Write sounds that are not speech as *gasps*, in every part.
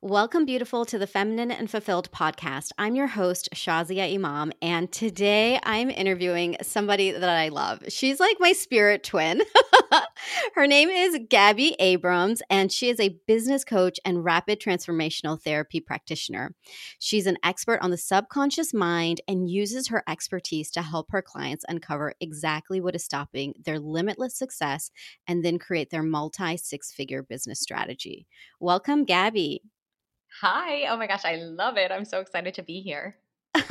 Welcome, beautiful, to the Feminine and Fulfilled podcast. I'm your host, Shazia Imam, and today I'm interviewing somebody that I love. She's like my spirit twin. *laughs* Her name is Gabby Abrams, and she is a business coach and rapid transformational therapy practitioner. She's an expert on the subconscious mind and uses her expertise to help her clients uncover exactly what is stopping their limitless success and then create their multi six figure business strategy. Welcome, Gabby. Hi. Oh my gosh, I love it. I'm so excited to be here. *laughs* I'm so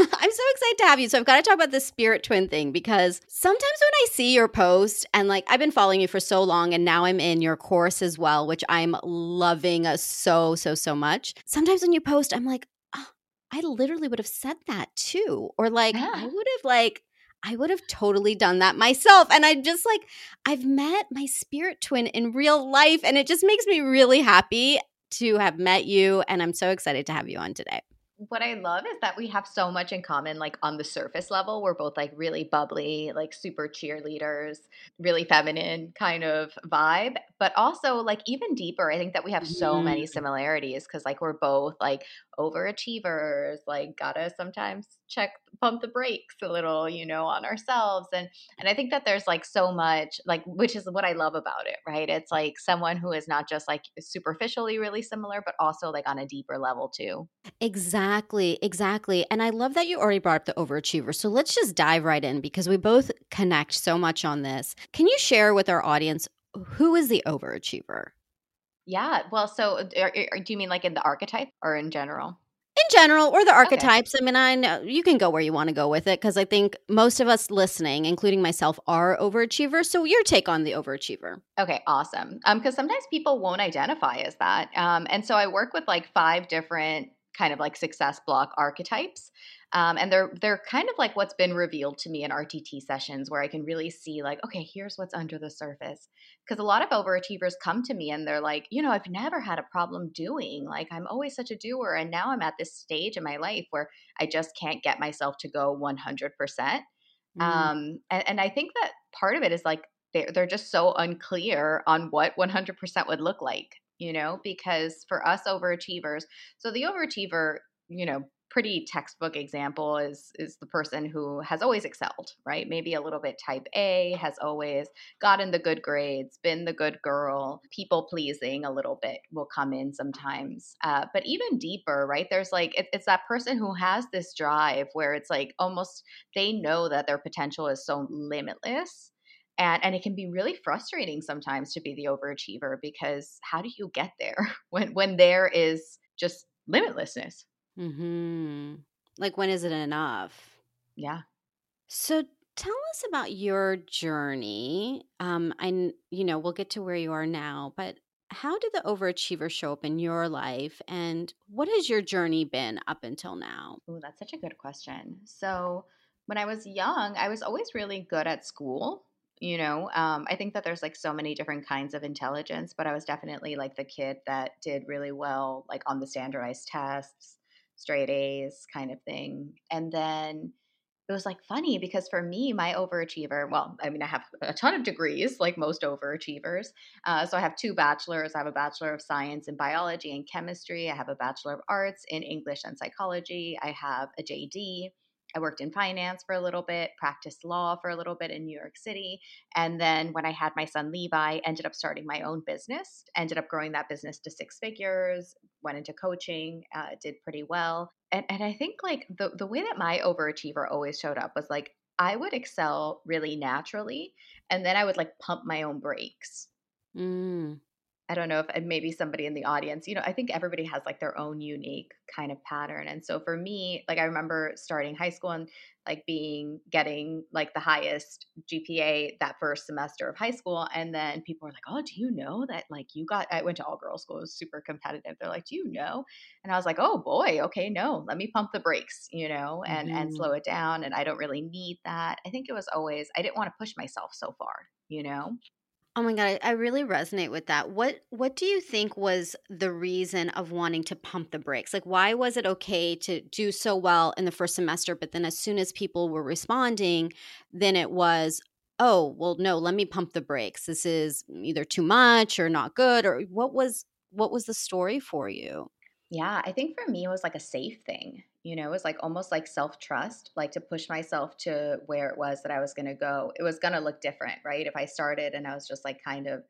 excited to have you. So I've got to talk about the spirit twin thing because sometimes when I see your post and like I've been following you for so long and now I'm in your course as well, which I'm loving uh, so so so much. Sometimes when you post I'm like, oh, I literally would have said that too or like yeah. I would have like I would have totally done that myself. And I'm just like, I've met my spirit twin in real life, and it just makes me really happy to have met you, and I'm so excited to have you on today what I love is that we have so much in common, like on the surface level. We're both like really bubbly, like super cheerleaders, really feminine kind of vibe. But also, like, even deeper, I think that we have so many mm. similarities because, like, we're both like overachievers, like, gotta sometimes check, pump the brakes a little, you know, on ourselves. And, and I think that there's like so much, like, which is what I love about it, right? It's like someone who is not just like superficially really similar, but also like on a deeper level too. Exactly. Exactly. And I love that you already brought up the overachiever. So let's just dive right in because we both connect so much on this. Can you share with our audience who is the overachiever? Yeah. Well, so are, do you mean like in the archetype or in general? In general or the archetypes okay. i mean i know you can go where you want to go with it because i think most of us listening including myself are overachievers so your take on the overachiever okay awesome um because sometimes people won't identify as that um and so i work with like five different kind of like success block archetypes. Um, and they're they're kind of like what's been revealed to me in RTT sessions where I can really see like okay here's what's under the surface. Because a lot of overachievers come to me and they're like you know I've never had a problem doing. Like I'm always such a doer and now I'm at this stage in my life where I just can't get myself to go 100% mm. um, and, and I think that part of it is like they're, they're just so unclear on what 100% would look like you know, because for us overachievers, so the overachiever, you know, pretty textbook example is is the person who has always excelled, right? Maybe a little bit type A, has always gotten the good grades, been the good girl, people pleasing a little bit will come in sometimes. Uh, but even deeper, right? There's like it, it's that person who has this drive where it's like almost they know that their potential is so limitless and and it can be really frustrating sometimes to be the overachiever because how do you get there *laughs* when when there is just limitlessness hmm like when is it enough? Yeah. So tell us about your journey um i you know we'll get to where you are now but how did the overachiever show up in your life and what has your journey been up until now? Oh that's such a good question. So when i was young i was always really good at school you know um, i think that there's like so many different kinds of intelligence but i was definitely like the kid that did really well like on the standardized tests straight a's kind of thing and then it was like funny because for me my overachiever well i mean i have a ton of degrees like most overachievers uh, so i have two bachelors i have a bachelor of science in biology and chemistry i have a bachelor of arts in english and psychology i have a jd I worked in finance for a little bit, practiced law for a little bit in New York City. And then when I had my son Levi, ended up starting my own business, ended up growing that business to six figures, went into coaching, uh, did pretty well. And, and I think like the, the way that my overachiever always showed up was like I would excel really naturally. And then I would like pump my own brakes. Mm. I don't know if maybe somebody in the audience, you know, I think everybody has like their own unique kind of pattern. And so for me, like I remember starting high school and like being getting like the highest GPA that first semester of high school. And then people were like, Oh, do you know that like you got, I went to all girls school, it was super competitive. They're like, Do you know? And I was like, Oh boy, okay, no, let me pump the brakes, you know, and, mm-hmm. and slow it down. And I don't really need that. I think it was always, I didn't want to push myself so far, you know? Oh my god, I, I really resonate with that. What what do you think was the reason of wanting to pump the brakes? Like why was it okay to do so well in the first semester, but then as soon as people were responding, then it was, "Oh, well no, let me pump the brakes. This is either too much or not good." Or what was what was the story for you? Yeah, I think for me it was like a safe thing. You know, it was like almost like self trust, like to push myself to where it was that I was going to go. It was going to look different, right? If I started and I was just like kind of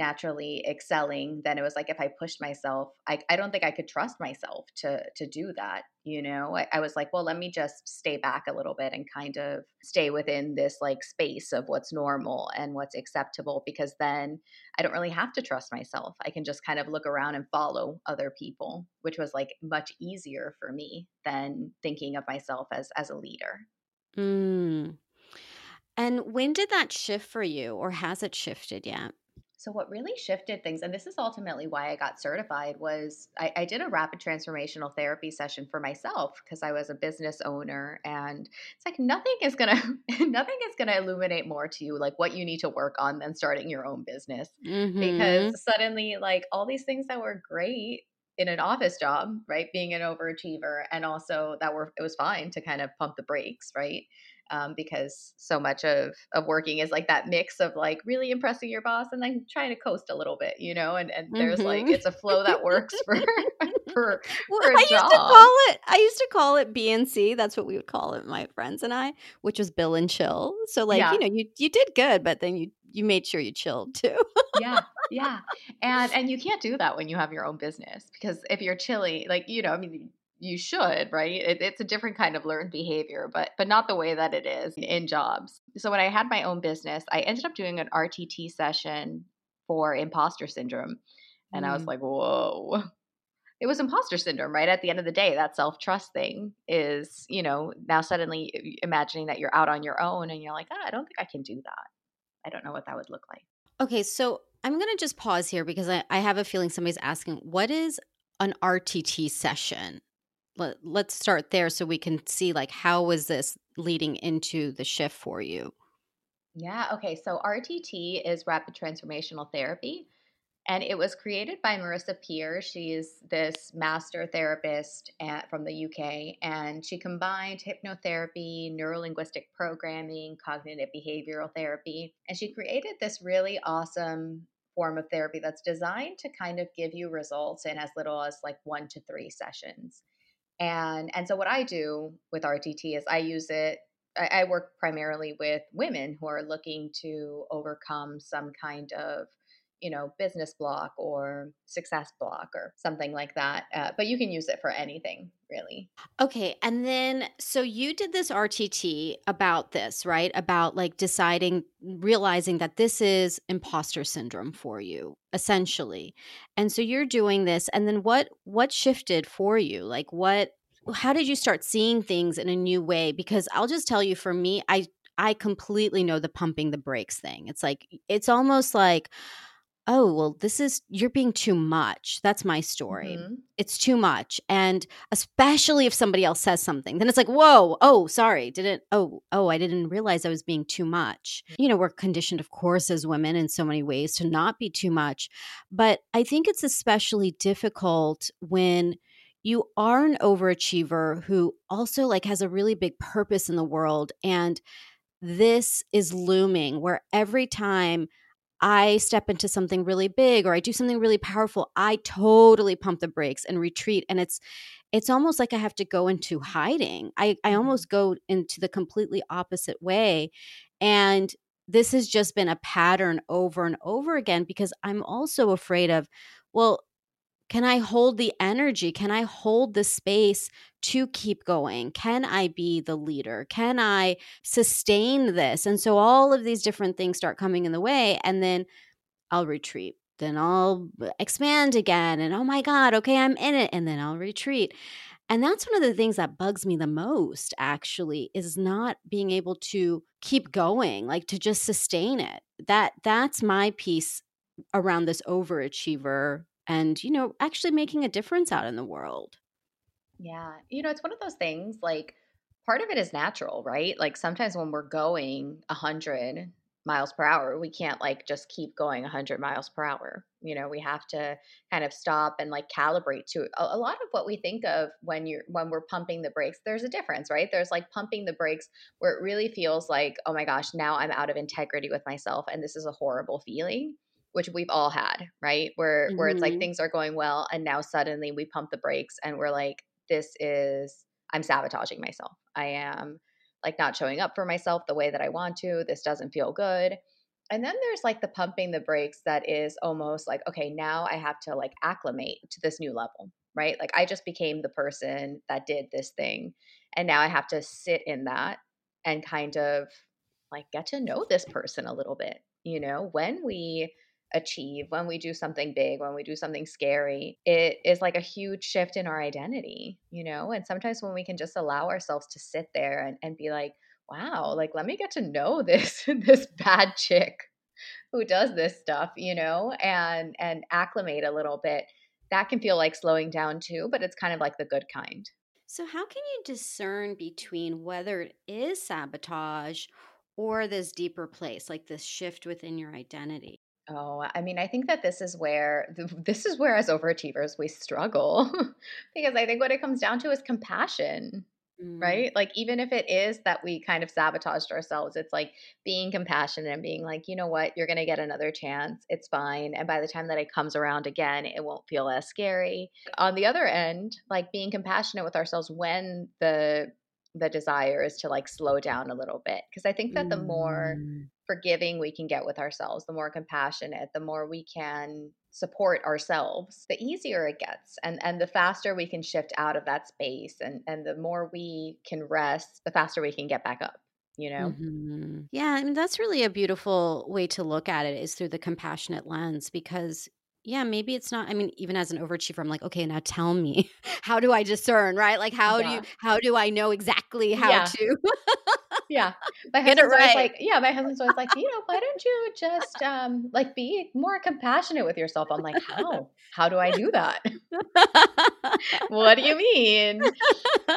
naturally excelling then it was like if i pushed myself i, I don't think i could trust myself to to do that you know? I, I was like well let me just stay back a little bit and kind of stay within this like space of what's normal and what's acceptable because then i don't really have to trust myself. I can just kind of look around and follow other people which was like much easier for me than thinking of myself as as a leader. Mm. and when did that shift for you or has it shifted yet so, what really shifted things, and this is ultimately why I got certified, was I, I did a rapid transformational therapy session for myself because I was a business owner, and it's like nothing is gonna *laughs* nothing is gonna illuminate more to you like what you need to work on than starting your own business mm-hmm. because suddenly like all these things that were great in an office job, right, being an overachiever, and also that were it was fine to kind of pump the brakes, right um, because so much of of working is like that mix of like really impressing your boss and then trying to coast a little bit, you know. And and there's mm-hmm. like it's a flow that works *laughs* for for, well, for I job. used to call it I used to call it BNC. That's what we would call it, my friends and I, which was Bill and Chill. So like yeah. you know you you did good, but then you you made sure you chilled too. yeah, *laughs* yeah, and and you can't do that when you have your own business because if you're chilly, like you know, I mean, you should right? It, it's a different kind of learned behavior but but not the way that it is in jobs. So when i had my own business i ended up doing an rtt session for imposter syndrome and mm. i was mm. like whoa. It was imposter syndrome right? At the end of the day that self-trust thing is you know now suddenly imagining that you're out on your own and you're like oh, i don't think i can do that. I don't know what that would look like. Okay so i'm going to just pause here because I, I have a feeling somebody's asking what is an rtt session let, let's start there so we can see like how was this leading into the shift for you? Yeah okay so rtt is rapid transformational therapy and it was created by marissa peer. She's this master therapist at, from the uk and she combined hypnotherapy neurolinguistic programming cognitive behavioral therapy and she created this really awesome form of therapy that's designed to kind of give you results in as little as like one to three sessions and and so what I do with RTT is I use it. I, I work primarily with women who are looking to overcome some kind of you know business block or success block or something like that uh, but you can use it for anything really. Okay and then so you did this rtt about this right? About like deciding realizing that this is imposter syndrome for you essentially and so you're doing this and then what what shifted for you? Like what how did you start seeing things in a new way? Because i'll just tell you for me i i completely know the pumping the brakes thing. It's like it's almost like oh well this is you're being too much. That's my story. Mm-hmm. it's too much. And especially if somebody else says something then it's like whoa oh sorry didn't oh oh i didn't realize i was being too much. You know we're conditioned of course as women in so many ways to not be too much but i think it's especially difficult when you are an overachiever who also like has a really big purpose in the world and this is looming where every time I step into something really big or I do something really powerful, I totally pump the brakes and retreat. And it's it's almost like I have to go into hiding. I, I mm-hmm. almost go into the completely opposite way. And this has just been a pattern over and over again because I'm also afraid of, well, can I hold the energy? Can I hold the space to keep going? Can I be the leader? Can I sustain this? And so all of these different things start coming in the way, and then I'll retreat. Then I'll expand again. And oh my God, okay, I'm in it. And then I'll retreat. And that's one of the things that bugs me the most, actually, is not being able to keep going, like to just sustain it. That that's my piece around this overachiever and you know actually making a difference out in the world. Yeah you know it's one of those things like part of it is natural right? Like sometimes when we're going 100 miles per hour we can't like just keep going 100 miles per hour you know we have to kind of stop and like calibrate to a, a, lot of what we think of when you're when we're pumping the brakes there's a difference right? There's like pumping the brakes where it really feels like oh my gosh now i'm out of integrity with myself and this is a horrible feeling which we've all had, right? Where mm-hmm. where it's like mm-hmm. things are going well and now suddenly we pump the brakes and we're like this is I'm sabotaging myself. I am like not showing up for myself the way that I want to. This doesn't feel good. And then there's like the pumping the brakes that is almost like okay, now I have to like acclimate to this new level, right? Like I just became the person that did this thing and now I have to sit in that and kind of like get to know this person a little bit. You know, when we achieve, when we do something big, when we do something scary, it is like a huge shift in our identity, you know? And sometimes when we can just allow ourselves to sit there and, and be like, wow, like let me get to know *laughs* this this bad chick who does this stuff, you know, and and acclimate a little bit. That can feel like slowing down too, but it's kind of like the good kind. So, how can you discern between whether it is sabotage or this deeper place, like this shift within your identity? Oh, I mean, I think that this is where *laughs* this is where as overachievers we struggle *laughs* because I think what it comes down to is compassion. Mm. Right? Like, even if it is that we kind of sabotaged ourselves, it's like being compassionate and being like, you know what, you're going to get another chance. It's fine. And by the time that it comes around again, it won't feel as scary. On the other end, like being compassionate with ourselves when the the desire is to like slow down a little bit because i think that the more mm. Forgiving we can get with ourselves the more compassionate the more we can support ourselves the easier it gets and and the faster we can shift out of that space and and the more we can rest the faster we can get back up you know mm-hmm. yeah I mean, that's really a beautiful way to look at it is through the compassionate lens because yeah, maybe it's not. I mean, even as an overachiever, I'm like, okay, now tell me, *laughs* how do I discern, right? Like, how yeah. do you, how do I know exactly how yeah. to? Yeah, my Get husband's right. like, yeah, my husband's always like, you know, why don't you just um like be more compassionate with yourself? I'm like, how? How do I do that? *laughs* what do you mean?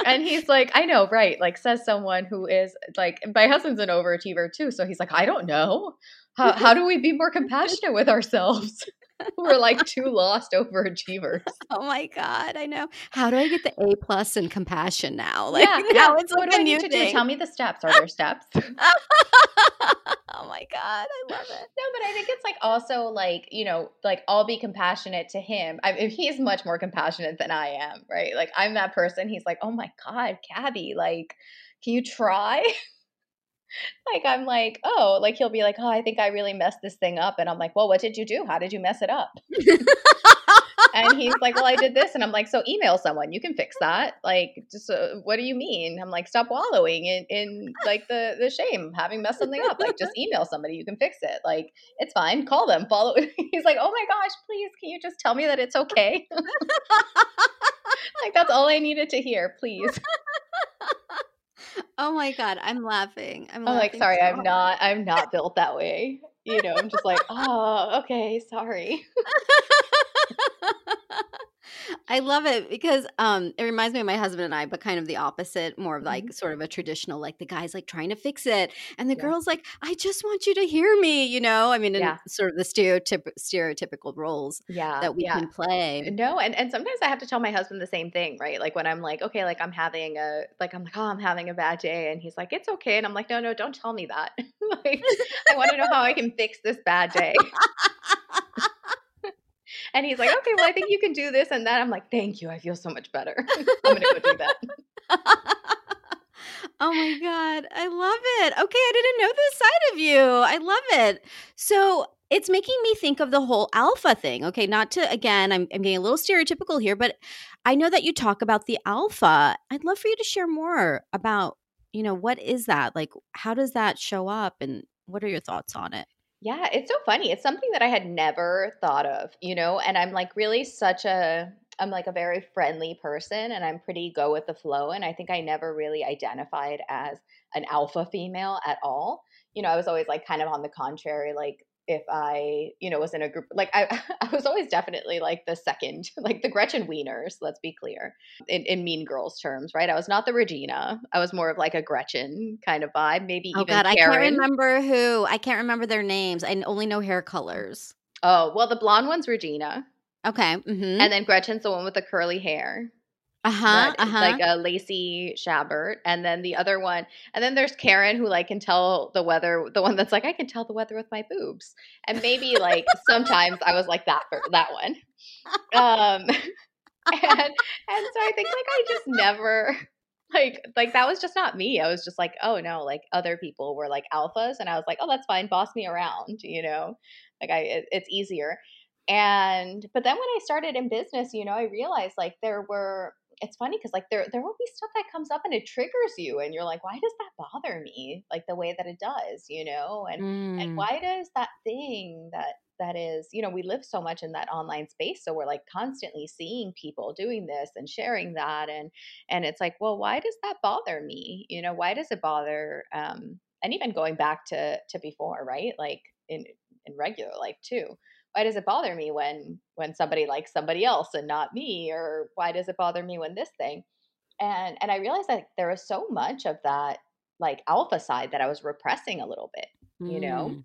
And he's like, I know, right? Like, says someone who is like, my husband's an overachiever too, so he's like, I don't know. How, how do we be more compassionate with ourselves? *laughs* We're like two lost overachievers. *laughs* Oh my god, I know. How do I get the A plus in compassion now? Like yeah, *laughs* now it's what like do I need to thing. do? Tell me the steps. Are there steps? oh my god, I love it. No, but I think it's like also like you know, like I'll be compassionate to him. I, he's much more compassionate than I am, right? Like I'm that person. He's like, oh my god, Gabby, like, can you try? Like I'm like, oh, like he'll be like, oh, I think I really messed this thing up, and I'm like, well, what did you do? How did you mess it up? and he's *laughs* like, well, I did this, and I'm like, so email someone, you can fix that. Like, just uh, what do you mean? I'm like, stop wallowing in in like the the shame having messed something up. Like, just email somebody, you can fix it. Like, it's fine. Call them. Follow. *laughs* he's like, oh my gosh, please, can you just tell me that it's okay? *laughs* like that's all I needed to hear, please. Oh my god, I'm laughing. I'm, I'm like, sorry, so I'm not. I'm not built that way. You know, I'm just like, *laughs* oh, okay, sorry. *laughs* I love it because um it reminds me of my husband and I, but kind of the opposite, more of like mm-hmm. sort of a traditional, like the guy's like trying to fix it, and the yeah. girl's like, I just want you to hear me, you know. I mean, yeah. sort of the stereotyp- stereotypical roles yeah. that we yeah. can play. No, and and sometimes I have to tell my husband the same thing, right? Like when I'm like, okay, like I'm having a like I'm like, oh, I'm having a bad day, and he's like, it's okay, and I'm like, no, no, don't tell me that. *laughs* like I want to know how I can fix this bad day. *laughs* And he's like, okay, well, I think you can do this and that. I'm like, thank you. I feel so much better. *laughs* I'm going to go do that. *laughs* oh my God. I love it. Okay. I didn't know this side of you. I love it. So it's making me think of the whole alpha thing. Okay. Not to, again, I'm, I'm getting a little stereotypical here, but I know that you talk about the alpha. I'd love for you to share more about, you know, what is that? Like, how does that show up and what are your thoughts on it? Yeah, it's so funny. It's something that I had never thought of, you know, and I'm like really such a I'm like a very friendly person and I'm pretty go with the flow and I think I never really identified as an alpha female at all. You know, I was always like kind of on the contrary like if I, you know, was in a group like I *laughs* I was always definitely like the second, *laughs* like the Gretchen Wieners, let's be clear. In, in Mean Girls terms, right? I was not the Regina. I was more of like a Gretchen kind of vibe, maybe oh, even God, Karen. I can't remember who. I can't remember their names. I only know hair colors. Oh, well the blonde one's Regina. Okay. Mm-hmm. And then Gretchen's the one with the curly hair. Uh-huh, uh-huh. like a Lacey Chabert, and then the other one, and then there's Karen who like can tell the weather. The one that's like I can tell the weather with my boobs, and maybe like sometimes I was like that for that one. Um, *laughs* and and so I think like I just never like like that was just not me. I was just like, oh no, like other people were like alphas, and I was like, oh that's fine, boss me around, you know, like I it, it's easier. And but then when I started in business, you know, I realized like there were it's funny because like there there will be stuff that comes up and it triggers you and you're like why does that bother me? like the way that it does you know and mm. and why does that thing that that is you know we live so much in that online space so we're like constantly seeing people doing this and sharing that and and it's like well why does that bother me? you know why does it bother um and even going back to to before right? like in in regular life too why does it bother me when when somebody likes somebody else and not me or why does it bother me when this thing and and i realized that there was so much of that like alpha side that i was repressing a little bit you know mm.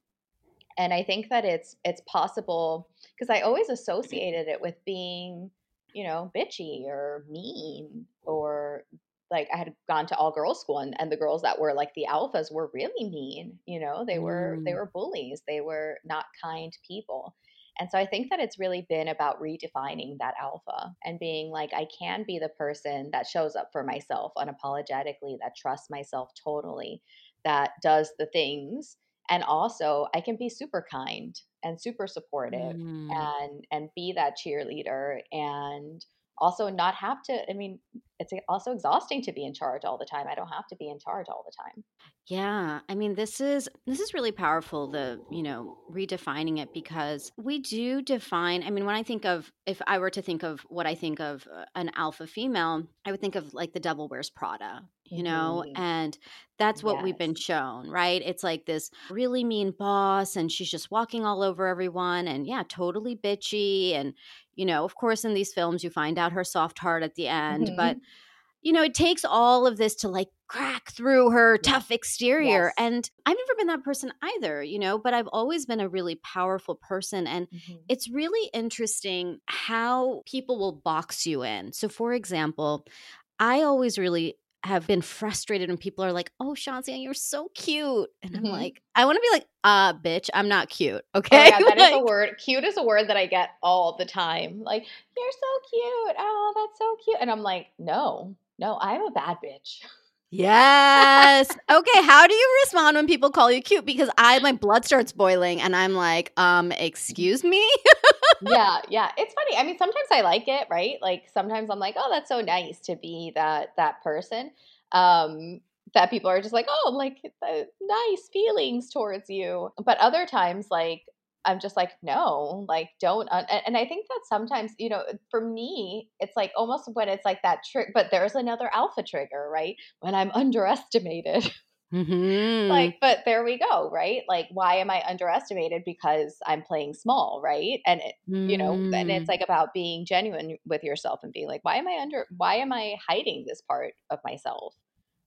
and i think that it's it's possible because i always associated it with being you know bitchy or mean or like I had gone to all girls school and, and the girls that were like the alphas were really mean, you know, they were mm. they were bullies, they were not kind people. And so I think that it's really been about redefining that alpha and being like, I can be the person that shows up for myself unapologetically, that trusts myself totally, that does the things. And also, I can be super kind and super supportive mm. and and be that cheerleader and also not have to i mean it's also exhausting to be in charge all the time i don't have to be in charge all the time yeah i mean this is this is really powerful the you know redefining it because we do define i mean when i think of if i were to think of what i think of uh, an alpha female i would think of like the devil wears prada you know mm-hmm. and that's what yes. we've been shown right it's like this really mean boss and she's just walking all over everyone and yeah totally bitchy and you know of course in these films you find out her soft heart at the end mm-hmm. but you know it takes all of this to like crack through her yes. tough exterior yes. and i've never been that person either you know but i've always been a really powerful person and mm-hmm. it's really interesting how people will box you in so for example I always really have been frustrated when people are like, "Oh, Shazia, you're so cute," and I'm mm-hmm. like, I want to be like, "Ah, uh, bitch, I'm not cute." *laughs* Okay, oh, yeah, that like, is a word. Cute is a word that I get all the time. Like, you're so cute. Oh, that's so cute, and I'm like, no, no, I'm a bad bitch. Yes. *laughs* okay. How do you respond when people call you cute? Because I my blood starts boiling and I'm like, um, excuse me? yeah, *laughs* yeah. It's funny. I mean, sometimes I like it, right? Like sometimes I'm like, oh, that's so nice to be that that person. Um, that people are just like, oh, like nice feelings towards you. But other times, like I'm just like, no, like don't. Un-. And I think that sometimes, you know, for me, it's like almost when it's like that trick, but there's another alpha trigger, right? When I'm *laughs* underestimated. Mm-hmm. Like, but there we go, right? Like, why am I underestimated? Because I'm playing small, right? And it, mm. you know, and it's mm. like about being genuine with yourself and being like, why am I under? Why am I hiding this part of myself?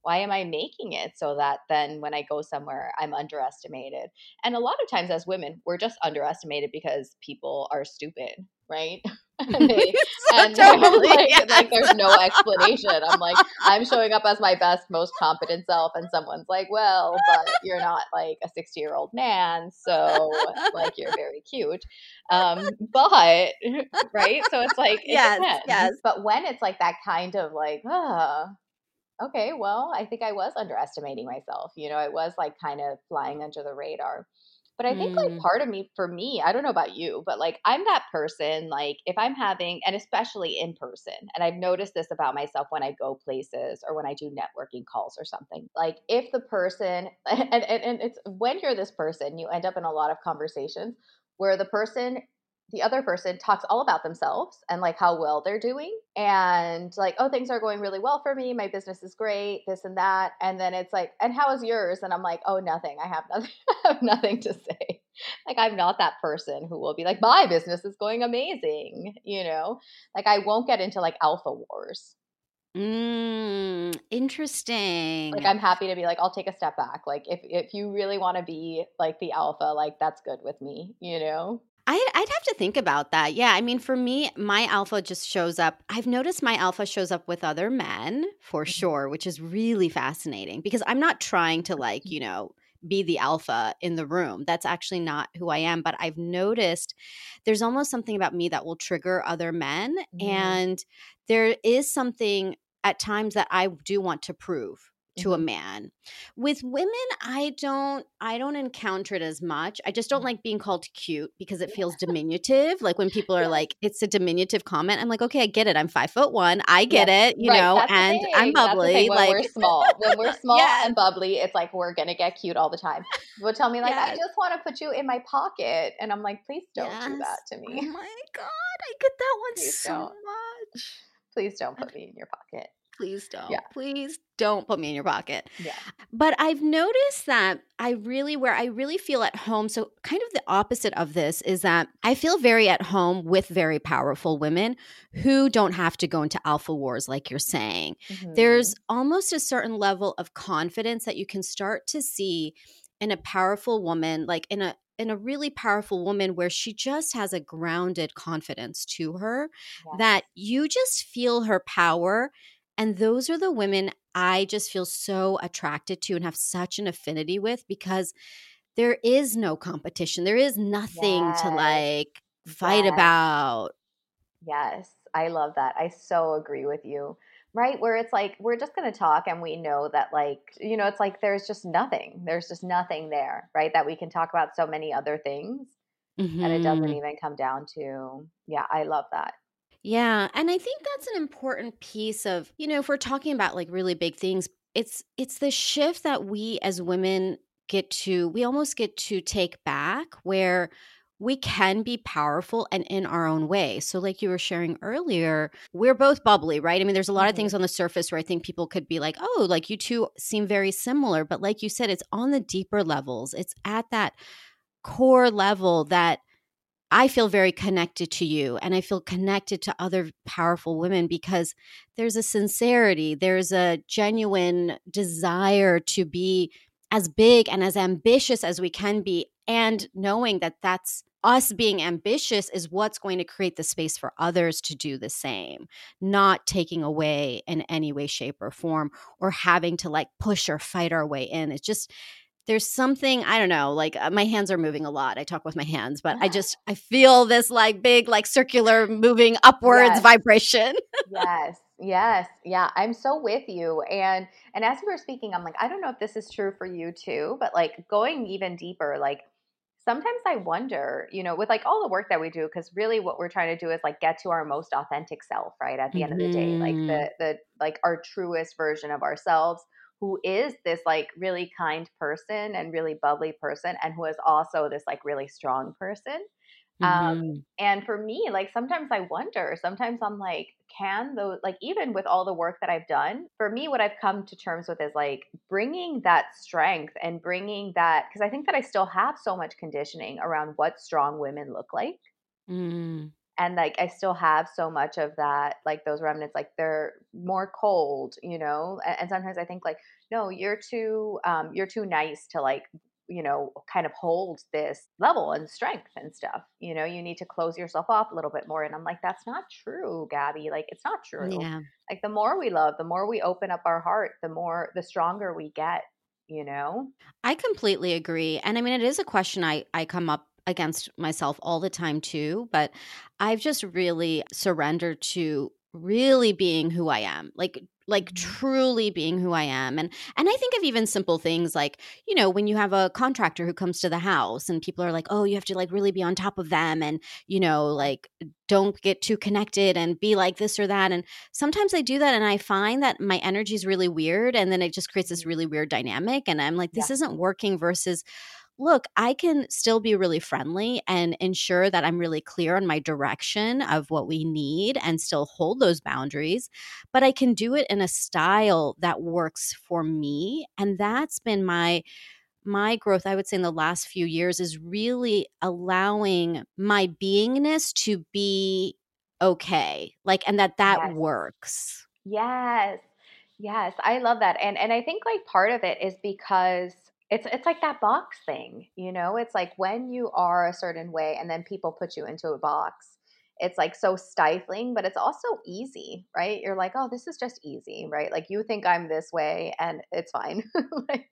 Why am I making it so that then when I go somewhere, I'm underestimated? And a lot of times as women, we're just underestimated because people are stupid, right? *laughs* and, they, *laughs* and *laughs* totally, like, yes. like, there's no explanation. I'm like, I'm showing up as my best, most competent self, and someone's like, well, but you're not like a 60 year old man, so like you're very cute. Um, but right, so it's like, it yes, depends. yes. But when it's like that kind of like, ah, okay, well, I think I was underestimating myself. You know, I was like kind of flying under the radar. But I think mm. like part of me, for me, I don't know about you, but like I'm that person, like if I'm having, and especially in person, and I've noticed this about myself when I go places or when I do networking calls or something. Like if the person, *laughs* and, and, and it's when you're this person, you end up in a lot of conversations where the person the other person talks all about themselves and like how well they're doing and like oh things are going really well for me my business is great this and that and then it's like and how is yours and i'm like oh nothing i have nothing *laughs* I have nothing to say like i'm not that person who will be like my business is going amazing you know like i won't get into like alpha wars Mm, interesting. Like I'm happy to be like I'll take a step back. Like if if you really want to be like the alpha, like that's good with me, you know? I, I'd have to think about that. Yeah. I mean, for me, my alpha just shows up. I've noticed my alpha shows up with other men for Mhm. sure, which is really fascinating because I'm not trying to, like, you know, be the alpha in the room. That's actually not who I am. But I've noticed there's almost something about me that will trigger other men. Mm. And there is something at times that I do want to prove to a man. With women, I don't I don't encounter it as much. I just don't Mhm. like being called cute because it feels *laughs* diminutive. Like when people are like, it's a diminutive comment. I'm like, okay, I get it. I'm five foot one. I get Yes, it, you right, know, that's and I'm thing, that's the bubbly. when we're small when we're *laughs* small Yes. and bubbly, it's like we're gonna get cute all the time. People tell me like, "I just wanna put you in my pocket," and I'm like, "Please don't do that Yes. to Oh me. my god, I get that one Please so don't. much. Please don't put me in your pocket." Please don't. Yeah. Please don't put me in your pocket. Yeah. But I've noticed that I really, where I really feel at home, so kind of the opposite of this is that I feel very at home with very powerful women who don't have to go into alpha wars, like you're saying. Mhm. There's almost a certain level of confidence that you can start to see in a powerful woman, like in a in a really powerful woman where she just has a grounded confidence to her Yes. that you just feel her power and those are the women I just feel so attracted to and have such an affinity with because there is no competition. There is nothing to like fight Yes. about. Yes, I love that. I so agree with you. Right? Where it's like we're just going to talk and we know that like, you know, it's like there's just nothing. There's just nothing there, right? That we can talk about so many other things and it doesn't Mhm. even come down to yeah, I love that. Yeah, and I think that's an important piece of, you know, if we're talking about like really big things, it's it's the shift that we as women get to we almost get to take back where we can be powerful and in our own way. So like you were sharing earlier, we're both bubbly, right? I mean, there's a lot of Mhm. things on the surface where I think people could be like, "Oh, like you two seem very similar." But like you said, it's on the deeper levels. It's at that core level that I feel very connected to you and I feel connected to other powerful women because there's a sincerity, there's a genuine desire to be as big and as ambitious as we can be and knowing that that's us being ambitious is what's going to create the space for others to do the same, not taking away in any way shape or form or having to like push or fight our way in. It's just there's something i don't know like uh, my hands are moving a lot i talk with my hands but i just i feel this like big like circular moving upwards Yes. vibration yes yes yeah i'm so with you and and as you were speaking i'm like i don't know if this is true for you too but like going even deeper like sometimes i wonder you know with like all the work that we do because really what we're trying to do is like get to our most authentic self right at the end of the day like Mhm. the the like our truest version of ourselves who is this like really kind person and really bubbly person and who is also this like really strong person um Mhm. and for me like sometimes i wonder sometimes i'm like can those like even with all the work that i've done for me what i've come to terms with is like bringing that strength and bringing that because i think that i still have so much conditioning around what strong women look like Mm. And like i still have so much of that like those remnants like they're more cold you know and, and sometimes i think like no you're too um you're too nice to like you know kind of hold this level and strength and stuff you know you need to close yourself off a little bit more. And i'm like that's not true gabby like it's not true. Yeah. Like the more we love the more we open up our heart the more the stronger we get you know? I completely agree. And I mean, it is a question I, I come up against myself all the time too, but I've just really surrendered to really being who I am. Like like Mhm. truly being who I am. And and I think of even simple things like, you know, when you have a contractor who comes to the house and people are like, "Oh, you have to like really be on top of them and, you know, like don't get too connected and be like this or that." And sometimes I do that and I find that my energy is really weird and then it just creates this really weird dynamic and I'm like this Yeah. isn't working versus look, I can still be really friendly and ensure that I'm really clear on my direction of what we need and still hold those boundaries, but I can do it in a style that works for me and that's been my my growth I would say in the last few years is really allowing my beingness to be okay. Like and that that yes works. Yes. Yes, I love that. And and I think like part of it is because it's it's like that box thing, you know? It's like when you are a certain way and then people put you into a box, it's like so stifling, but it's also easy, right? You're like, "Oh, this is just easy," right? Like you think I'm this way and it's fine. *laughs* like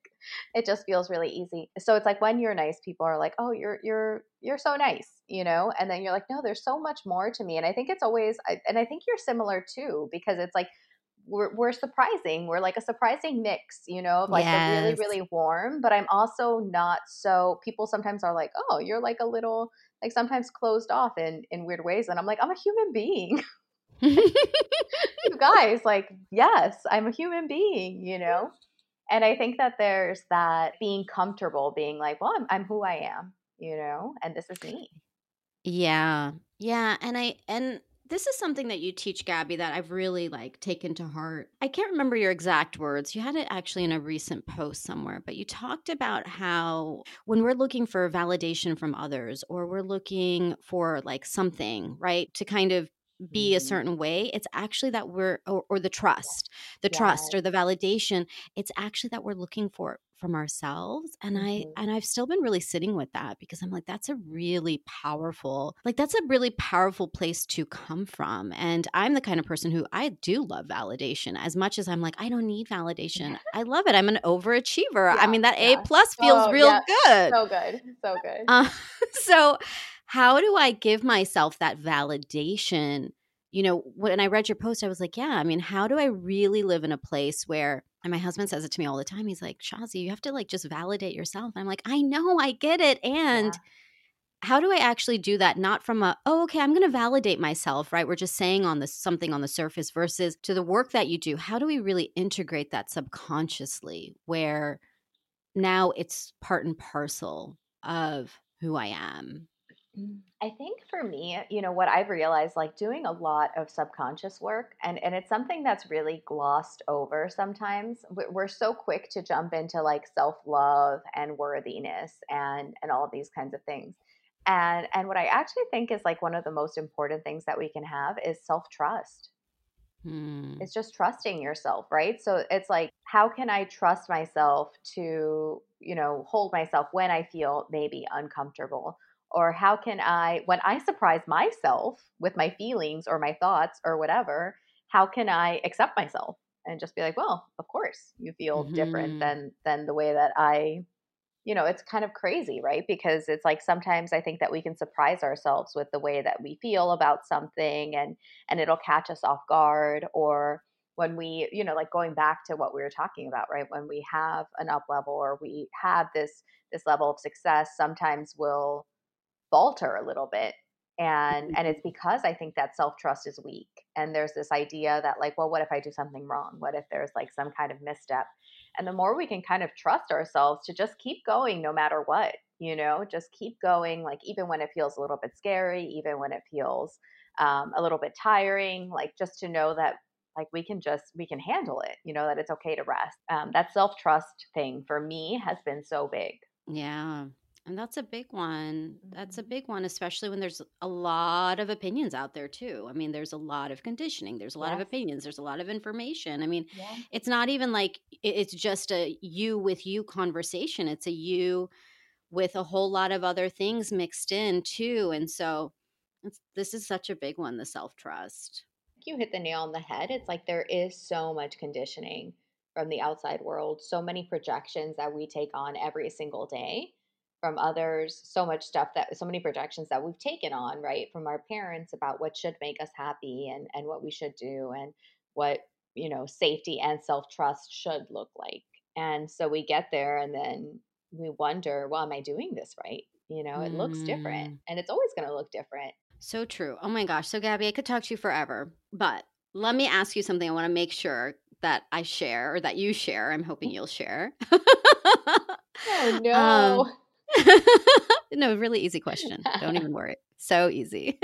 it just feels really easy. So it's like when you're nice, people are like, "Oh, you're you're you're so nice," you know? And then you're like, "No, there's so much more to me." And I think it's always and I think you're similar too because it's like we're, we're surprising. We're like a surprising mix, you know, like yes. really, really warm, but I'm also not so people sometimes are like, oh, you're like a little like sometimes closed off in in weird ways. And I'm like, I'm a human being. *laughs* you *laughs* guys, like, yes, I'm a human being, you know? And I think that there's that being comfortable being like, well, I'm, I'm who I am, you know, and this is me. Yeah. Yeah. And I, and this is something that you teach Gabby that I've really like taken to heart. I can't remember your exact words. You had it actually in a recent post somewhere, but you talked about how when we're looking for validation from others or we're looking for like something, right, to kind of be a mm-hmm. certain way it's actually that we're or, or the trust the trust or the validation it's actually that we're looking for from ourselves and mm-hmm. i and i've still been really sitting with that because i'm like that's a really powerful like that's a really powerful place to come from and i'm the kind of person who i do love validation as much as i'm like i don't need validation *laughs* i love it i'm an overachiever yeah, i mean that yeah. a plus feels oh, real yeah. good so good so *laughs* good uh, so how do I give myself that validation? You know, when I read your post, I was like, yeah, I mean, how do I really live in a place where, and my husband says it to me all the time. He's like, Shazi, you have to like just validate yourself. And I'm like, I know, I get it. And yeah. how do I actually do that? Not from a, oh, okay, I'm going to validate myself, right? We're just saying on this something on the surface versus to the work that you do. How do we really integrate that subconsciously where now it's part and parcel of who I am? Mm, I think for me, you know, what I've realized, like doing a lot of subconscious work, and, and it's something that's really glossed over sometimes. We're so quick to jump into like self love and worthiness and and all these kinds of things. And and what I actually think is like one of the most important things that we can have is self trust. Hmm. It's just trusting yourself, right? So it's like, how can I trust myself to, you know, hold myself when I feel maybe uncomfortable? Or how can i when i surprise myself with my feelings or my thoughts or whatever how can i accept myself and just be like well of course you feel mm-hmm. different than than the way that i you know it's kind of crazy right because it's like sometimes i think that we can surprise ourselves with the way that we feel about something and and it'll catch us off guard or when we you know like going back to what we were talking about right when we have an up level or we have this this level of success sometimes we'll falter a little bit and and mm-hmm. it's because i think that self-trust is weak and there's this idea that like well what if i do something wrong? What if there's like some kind of misstep? And the more we can kind of trust ourselves to just keep going no matter what you know just keep going like even when it feels a little bit scary even when it feels um, a little bit tiring like just to know that like we can just we can handle it you know that it's okay to rest. Um, that self-trust thing for me has been so big. Yeah and that's a big one. That's a mm-hmm. big one, especially when there's a lot of opinions out there, too. I mean, there's a lot of conditioning, there's a lot yes. of opinions, there's a lot of information. I mean, yeah. it's not even like it's just a you with you conversation, it's a you with a whole lot of other things mixed in, too. And so this is such a big one the self trust. You hit the nail on the head. It's like there is so much conditioning from the outside world, so many projections that we take on every single day from others, so much stuff that so many projections that we've taken on, right, from our parents about what should make us happy and and what we should do and what, you know, safety and self-trust should look like. And so we get there and then we wonder, well, am I doing this right? You know, it mm. looks different mm. and it's always going to look different. So true. Oh my gosh. So Gabby, I could talk to you forever, but let me ask you something I want to make sure that I share or that you share. I'm hoping *laughs* you'll share. oh *laughs* no. Um, *laughs* no, really easy question. Don't *laughs* even worry. So easy.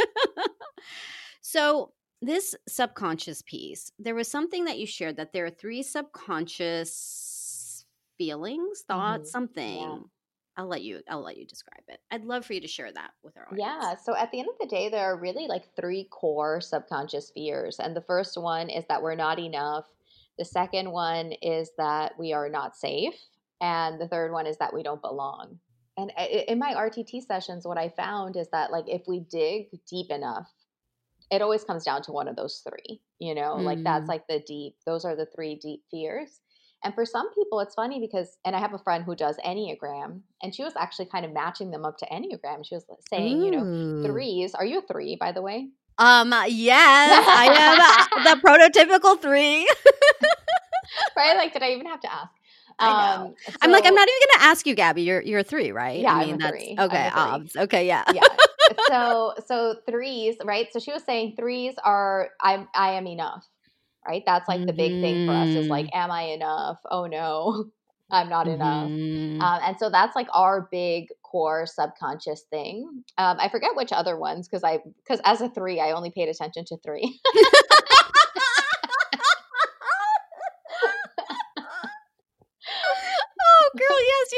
*laughs* so, this subconscious piece, there was something that you shared that there are three subconscious feelings, thoughts, mm-hmm. something. Yeah. I'll let you I'll let you describe it. I'd love for you to share that with our audience. Yeah, so at the end of the day there are really like three core subconscious fears. And the first one is that we're not enough. The second one is that we are not safe and the third one is that we don't belong. And in my RTT sessions, what I found is that like if we dig deep enough, it always comes down to one of those three. You know, mm. like that's mm. like the deep. Those are the three deep fears. And for some people, it's funny because, and I have a friend who does Enneagram, and she was actually kind of matching them up to Enneagram. She was saying, Ooh. you know, threes. Are you a three, by the way? Um, yes, I am the *laughs* prototypical three. *laughs* right? Like, did I even have to ask? Um, so, I'm like, I'm not even going to ask you, Gabby. You're you're a three, right? Yeah, I mean, I'm that's three. okay. Obs. Okay, yeah, yeah. So so threes, right? So she was saying threes are I'm I am enough right? That's like mm-hmm. the big thing for us is like, mm-hmm. am I enough? Oh no, *laughs* I'm not enough. Mm-hmm. Um, and so that's like our big core subconscious thing. Um, I forget which other ones because I because as a three, I only paid attention to three. *laughs* *laughs* oh, girl, yes,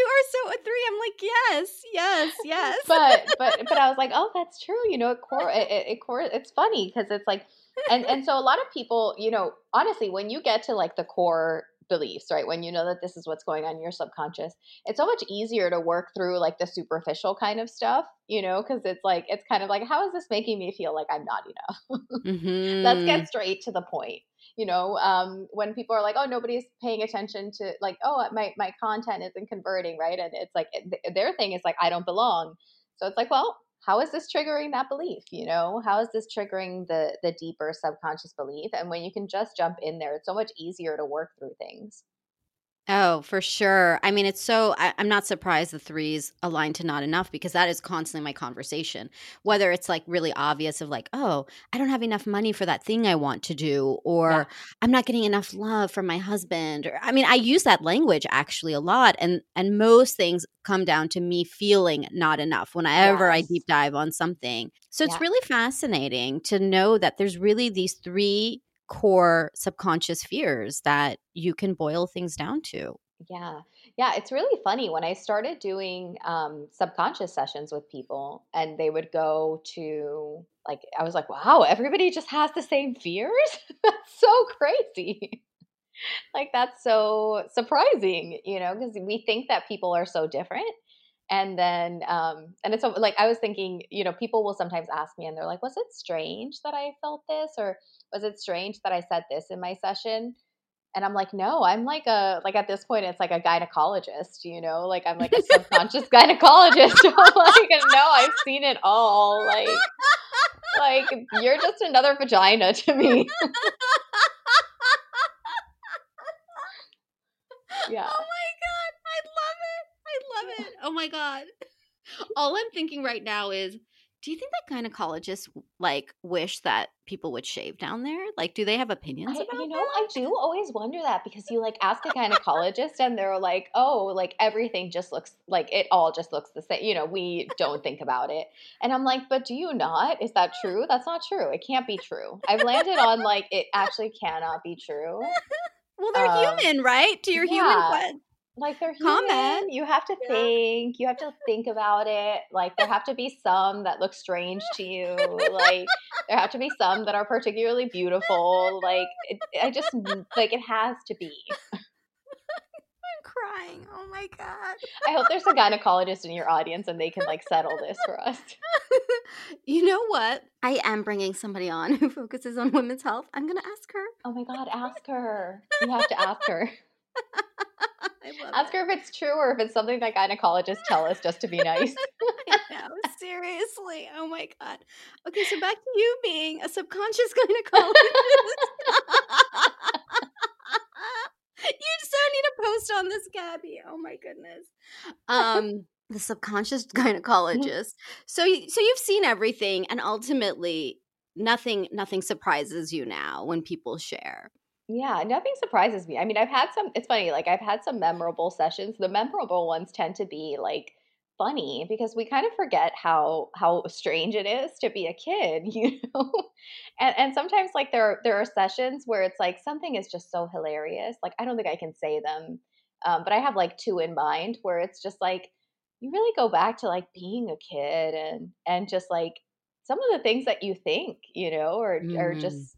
you are so a three. I'm like, yes, yes, *laughs* yes. but *laughs* but but I was like, oh, that's true. You know, it core it, it, it core. It's funny because it's like and and so a lot of people, you know, honestly, when you get to like the core beliefs, right? When you know that this is what's going on in your subconscious, it's so much easier to work through like the superficial kind of stuff, you know, because it's like, it's kind of like, how is this making me feel like I'm not enough? mm-hmm. Let's get straight to the point. You know, um, when people are like, "Oh, nobody's paying attention to like, oh, my my content isn't converting, right?" And it's like their thing is like, "I don't belong." So it's like, well, how is this triggering that belief you know how is this triggering the the deeper subconscious belief and when you can just jump in there it's so much easier to work through things Oh, for sure. I mean, it's so, I, am not surprised the threes align to not enough because that is constantly my conversation. Whether it's like really obvious of like, oh, I don't have enough money for that thing I want to do, or yeah. I'm not getting enough love from my husband. Or, I mean, I use that language actually a lot. And, and most things come down to me feeling not enough whenever yes. I deep dive on something. So it's really fascinating to know that there's really these three core subconscious fears that you can boil things down to. Yeah. Yeah. It's really funny. When I started doing um, subconscious sessions with people and they would go to, like, I was like, wow, everybody just has the same fears? *laughs* that's so crazy. like, that's so surprising, you know, because we think that people are so different and then um and it's like i was thinking you know people will sometimes ask me and they're like was it strange that i felt this or was it strange that I said this in my session? And I'm like, no, I'm like a like at this point it's like a gynecologist, you know, like I'm like a subconscious *laughs* gynecologist. *laughs* I'm like, no, I've seen it all. Like, like you're just another vagina to me. *laughs* yeah. Oh my god, I love it. I love it. Oh my god. *laughs* All I'm thinking right now is do you think that gynecologists like wish that people would shave down there? Like, do they have opinions I, about You know, that? I do always wonder that because you like ask a *laughs* gynecologist and they're like, "Oh, like everything just looks like it all just looks the same." You know, we don't think about it. And I'm like, "But do you not? Is that true? That's not true. It can't be true." I've landed on like it actually cannot be true. *laughs* Well, they're um, human, right? To your yeah. human like they're human. You have to yeah. think. You have to think about it. Like there have to be some that look strange to you. Like there have to be some that are particularly beautiful. Like it, I just like it has to be. I'm crying. Oh my god. I hope there's a gynecologist in your audience and they can like settle this for us. *laughs* you know what? I am bringing somebody on who focuses on women's health. I'm going to ask her. Oh my god, ask her. You have to ask her. *laughs* Ask her if it's true or if it's something that gynecologists tell us just to be nice. *laughs* I know, seriously. Oh my god. Okay, so back to you being a subconscious *laughs* gynecologist. you so need to post on this, Gabby. Oh my goodness. Um, *laughs* the subconscious gynecologist. so, so you've seen everything, and ultimately, nothing, nothing surprises you now when people share. Yeah, nothing surprises me. I mean, I've had some it's funny, like I've had some memorable sessions. The memorable ones tend to be like funny because we kind of forget how how strange it is to be a kid, *laughs* you know. and and sometimes like there are, there are sessions where it's like something is just so hilarious. Like I don't think I can say them, um, but I have like two in mind where it's just like you really go back to like being a kid and and just like some of the things that you think, you know, or mm. or just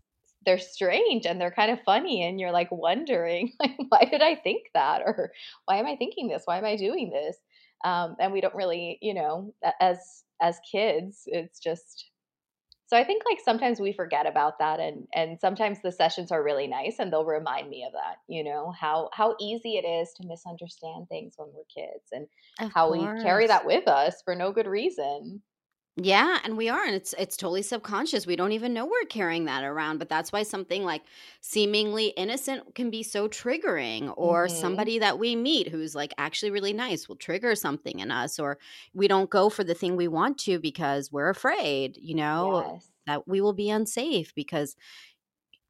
they're strange and they're kind of funny and you're like wondering *laughs* like why did i think that? Or why am i thinking this? Why am i doing this? Um, and we don't really you know as as kids it's just so i think like sometimes we forget about that and and sometimes the sessions are really nice and they'll remind me of that you know how how easy it is to misunderstand things when we're kids and Of how we carry that with us for no good reason Yeah, and we are, and it's it's totally subconscious. We don't even know we're carrying that around, but that's why something like seemingly innocent can be so triggering, or hmm somebody that we meet who's like actually really nice will trigger something in us, or we don't go for the thing we want to because we're afraid, you know, yes that we will be unsafe because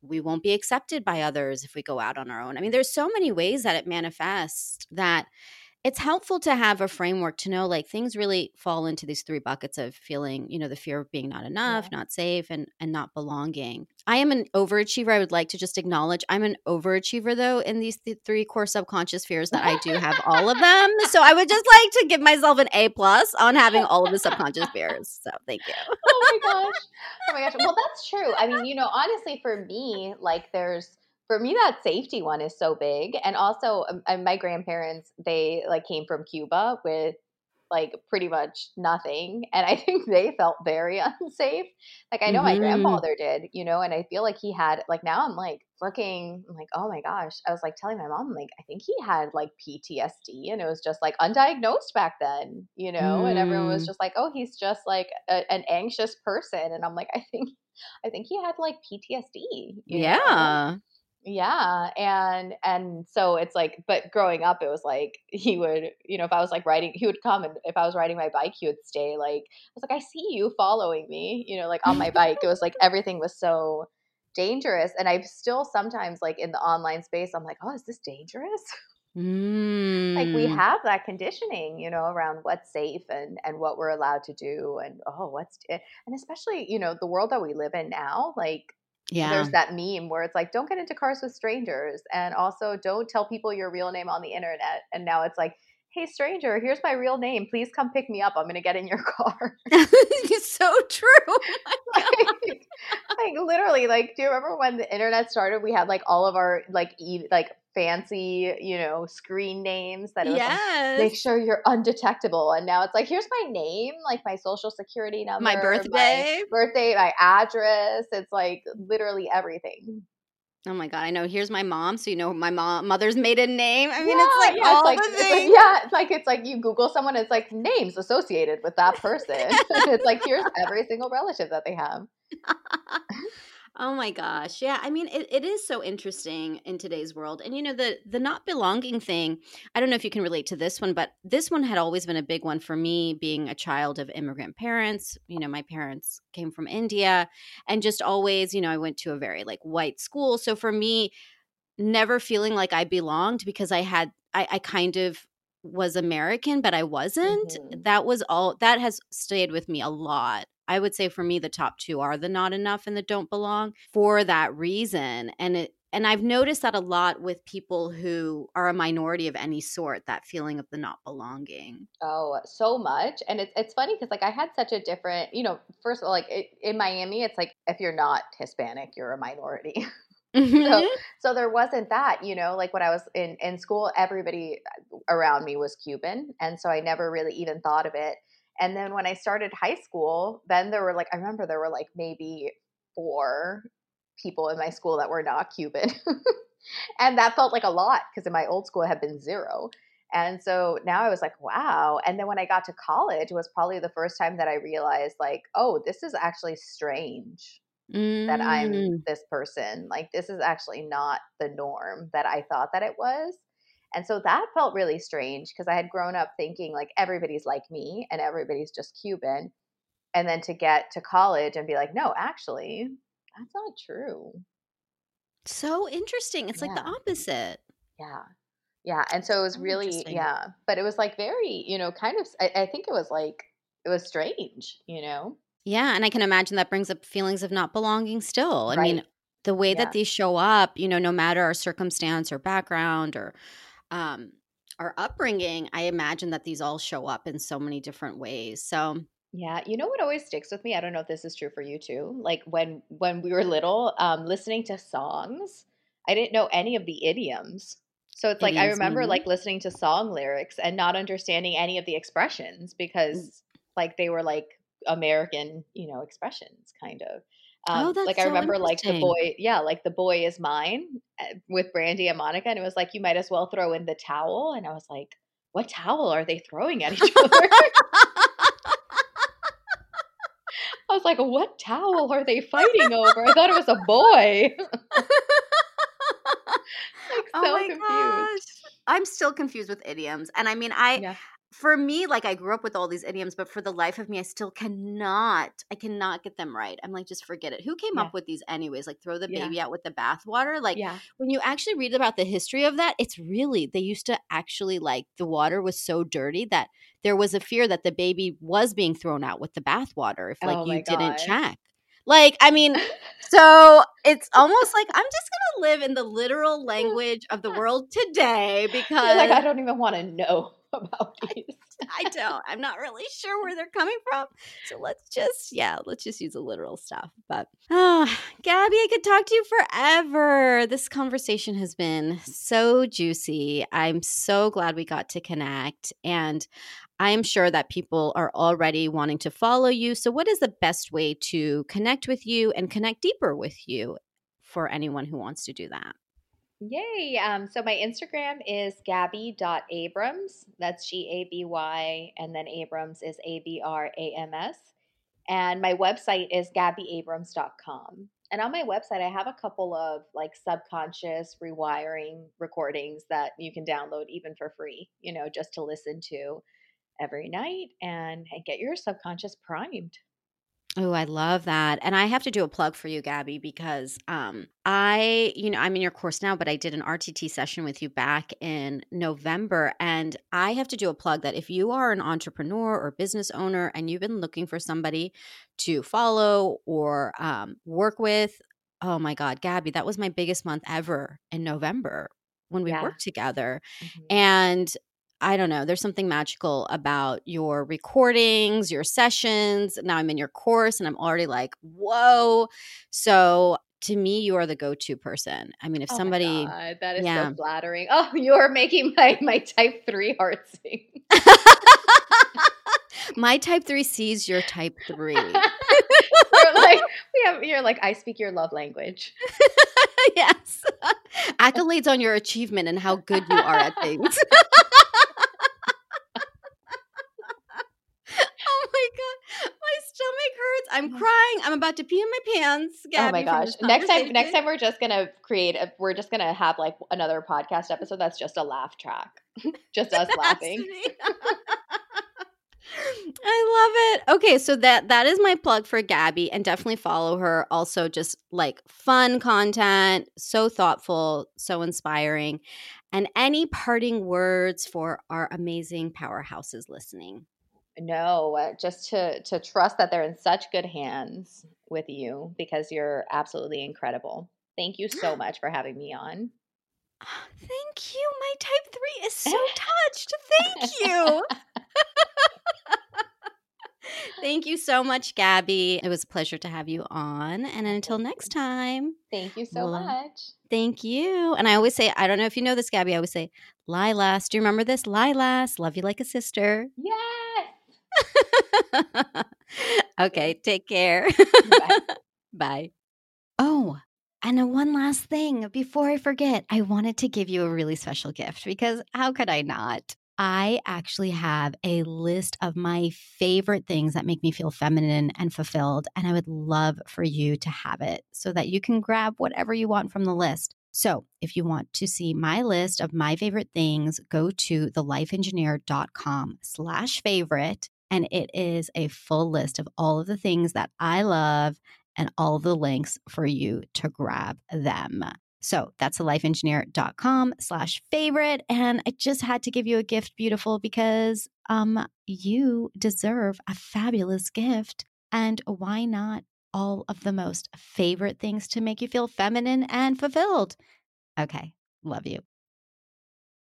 we won't be accepted by others if we go out on our own. I mean, there's so many ways that it manifests that it's helpful to have a framework to know like things really fall into these three buckets of feeling you know the fear of being not enough yeah not safe and and not belonging i am an overachiever i would like to just acknowledge i'm an overachiever though in these th- three core subconscious fears that i do have all of them *laughs* so i would just like to give myself an a plus on having all of the subconscious fears *laughs* so thank you Oh my gosh. Oh my gosh. Well, that's true. I mean, you know, honestly, for me, like, there's, for me, that safety one is so big. And also, um, my grandparents, they like came from Cuba with like pretty much nothing. And I *laughs* think they felt very *laughs* unsafe. Like, I know my hmm grandfather did, you know, and I feel like he had, like, now I'm like looking, I'm like, oh my gosh. I was like telling my mom, like, I think he had like PTSD and it was just like undiagnosed back then, you know, and everyone was mm, just like, oh, he's just like a, an anxious person. And I'm like, I think, I think he had like PTSD, yeah know? Yeah and and so it's like but growing up, it was like *laughs* he would, you know, if I was like riding he would come and if I was riding my bike, he would stay like I was like, "I see you following me," you know, like on my bike. It was like everything was so dangerous, and I still sometimes like in the online space, I'm like, "Oh, is this dangerous?" *laughs* Like we mm, have that conditioning, you know, around what's safe and and what we're allowed to do and oh, what's and especially, you know, the world that we live in now, like yeah there's that meme where it's like, "Don't get into cars with strangers," and also, "Don't tell people your real name on the internet." And now it's like, "Hey, stranger, here's my real name. Please come pick me up. I'm gonna get in your *laughs* car." *laughs* it's so true *laughs* like, like literally, like, do you remember when the internet started? We had like all of our like e- like fancy, you know, screen names that it was like, make sure you're undetectable. And now it's like, here's my name, like my social security number, my birthday? birthday, my address. It's like literally everything. Oh my god, I know. Here's my mom, so you know my mom mother's maiden name. I mean, it's like yeah, it's like the it's like yeah, it's like it's like you Google someone, it's like names associated with that person. *laughs* it's like here's every single relative that they have. *laughs* *laughs* Oh my gosh. Yeah, I mean it, it is so interesting in today's world. And you know the the not belonging thing, I don't know if you can relate to this one, but this one had always been a big one for me being a child of immigrant parents. You know, my parents came from India and just always, you know, I went to a very like white school. So for me, never feeling like I belonged because I had I, I kind of was American, but I wasn't. hmm That was all that has stayed with me a lot. I would say for me the top two are the not enough and the don't belong for that reason. And it and I've noticed that a lot with people who are a minority of any sort, that feeling of the not belonging. Oh, so much. And it's it's funny because like I had such a different, you know, first of all, like it, in Miami, it's like if you're not Hispanic, you're a minority. *laughs* so Mhm. so there wasn't that, you know, like when I was in in school, everybody around me was Cuban, and so I never really even thought of it. And then when I started high school, then there were like I remember there were like maybe four people in my school that were not Cuban. *laughs* and that felt like a lot because in my old school it had been zero. And so now I was like, wow. And then when I got to college, it was probably the first time that I realized, like, oh, this is actually strange that I'm Mm. this person. Like, this is actually not the norm that I thought that it was. And so that felt really strange because I had grown up thinking like everybody's like me and everybody's just Cuban. And then to get to college and be like, no, actually, that's not true. So interesting. It's like the opposite. Yeah. Yeah. And so it was really, yeah. But it was like very, you know, kind of, I, I think it was like, it was strange, you know? Yeah, and I can imagine that brings up feelings of not belonging still. I Right. mean, the way that Yeah. these show up, you know, no matter our circumstance or background or um our upbringing, I imagine that these all show up in so many different ways. So, Yeah, you know what always sticks with me? I don't know if this is true for you too. Like when when we were little, um, listening to songs, I didn't know any of the idioms. So it's like I Idioms, remember mhm. like listening to song lyrics and not understanding any of the expressions because like they were like American, you know, expressions kind of. Oh, Um, like that's I remember like the boy, yeah, like the boy is mine uh, with Brandy and Monica, and it was like you might as well throw in the towel, and I was like, what towel are they throwing at each other? *laughs* I was like, "What towel are they fighting over?" I thought it was a boy. *laughs* *laughs* Like, Oh my confused. gosh. I'm still confused with idioms. And I mean, I Yeah. For me, like I grew up with all these idioms, but for the life of me, I still cannot, I cannot get them right. I'm like, just forget it. Who came Yeah. up with these anyways? Like throw the Yeah. baby out with the bathwater. Like Yeah. when you actually read about the history of that, it's really they used to actually like the water was so dirty that there was a fear that the baby was being thrown out with the bathwater if like Oh you my didn't check. Like, I mean, *laughs* so it's almost like I'm just gonna live in the literal *laughs* language of the world today You're like, "I don't even wanna know *laughs* about these." I don't. I'm not really sure where they're coming from. So let's just, yeah, let's just use the literal stuff. But oh, Gabby, I could talk to you forever. This conversation has been so juicy. I'm so glad we got to connect. And I am sure that people are already wanting to follow you. So, what is the best way to connect with you and connect deeper with you for anyone who wants to do that? Yay. Um, so my Instagram is gabby.abrams. That's G A B Y. And then Abrams is A B R A M S. And my website is gabbyabrams.com. And on my website, I have a couple of like subconscious rewiring recordings that you can download even for free, you know, just to listen to every night and, and get your subconscious primed. Oh, I love that. And I have to do a plug for you, Gabby, because um I, you know, I'm in your course now, but I did an RTT session with you back in November and I have to do a plug that if you are an entrepreneur or business owner and you've been looking for somebody to follow or um work with, oh my god, Gabby, that was my biggest month ever in November when we Yeah. worked together. Mhm. And I don't know. There's something magical about your recordings, your sessions. Now I'm in your course and I'm already like, whoa. So to me, you are the go to person. I mean, if Oh somebody, God, that is so yeah. flattering. *laughs* Oh, you're making my, my type three heart sing. *laughs* My type three sees your type three. *laughs* We're like, we have, you're like, I speak your love language. yes. Accolades on your achievement and how good you are at things. oh my God. My stomach hurts. I'm crying. I'm about to pee in my pants. Oh my gosh. Next time, next time we're just going to create a, we're just going to have like another podcast episode that's just a laugh track. *laughs* just us laughing. *laughs* I love it. Okay, so that that is my plug for Gabby and definitely follow her. Also just like fun content, so thoughtful, so inspiring. And any parting words for our amazing powerhouses listening? No, uh, just to to trust that they're in such good hands with you because you're absolutely incredible. Thank you so *gasps* much for having me on. Thank you. My type 3 is so *laughs* touched. Thank you. *laughs* Thank you so much, Gabby. It was a pleasure to have you on. And until next time, Thank you so Well, much. thank you. And I always say, I don't know if you know this, Gabby, I always say, Lilas. Do you remember this? Lilas, love you like a sister. Yes. *laughs* okay, take care. Bye. *laughs* Bye. Oh, and one last thing before I forget, I wanted to give you a really special gift because how could I not? I actually have a list of my favorite things that make me feel feminine and fulfilled, and I would love for you to have it so that you can grab whatever you want from the list. So, if you want to see my list of my favorite things, go to thelifeengineer.com slash favorite, and it is a full list of all of the things that I love and all the links for you to grab them. So that's thelifeengineer.com slash favorite. And I just had to give you a gift, beautiful, because um you deserve a fabulous gift. And why not all of the most favorite things to make you feel feminine and fulfilled? Okay, love you.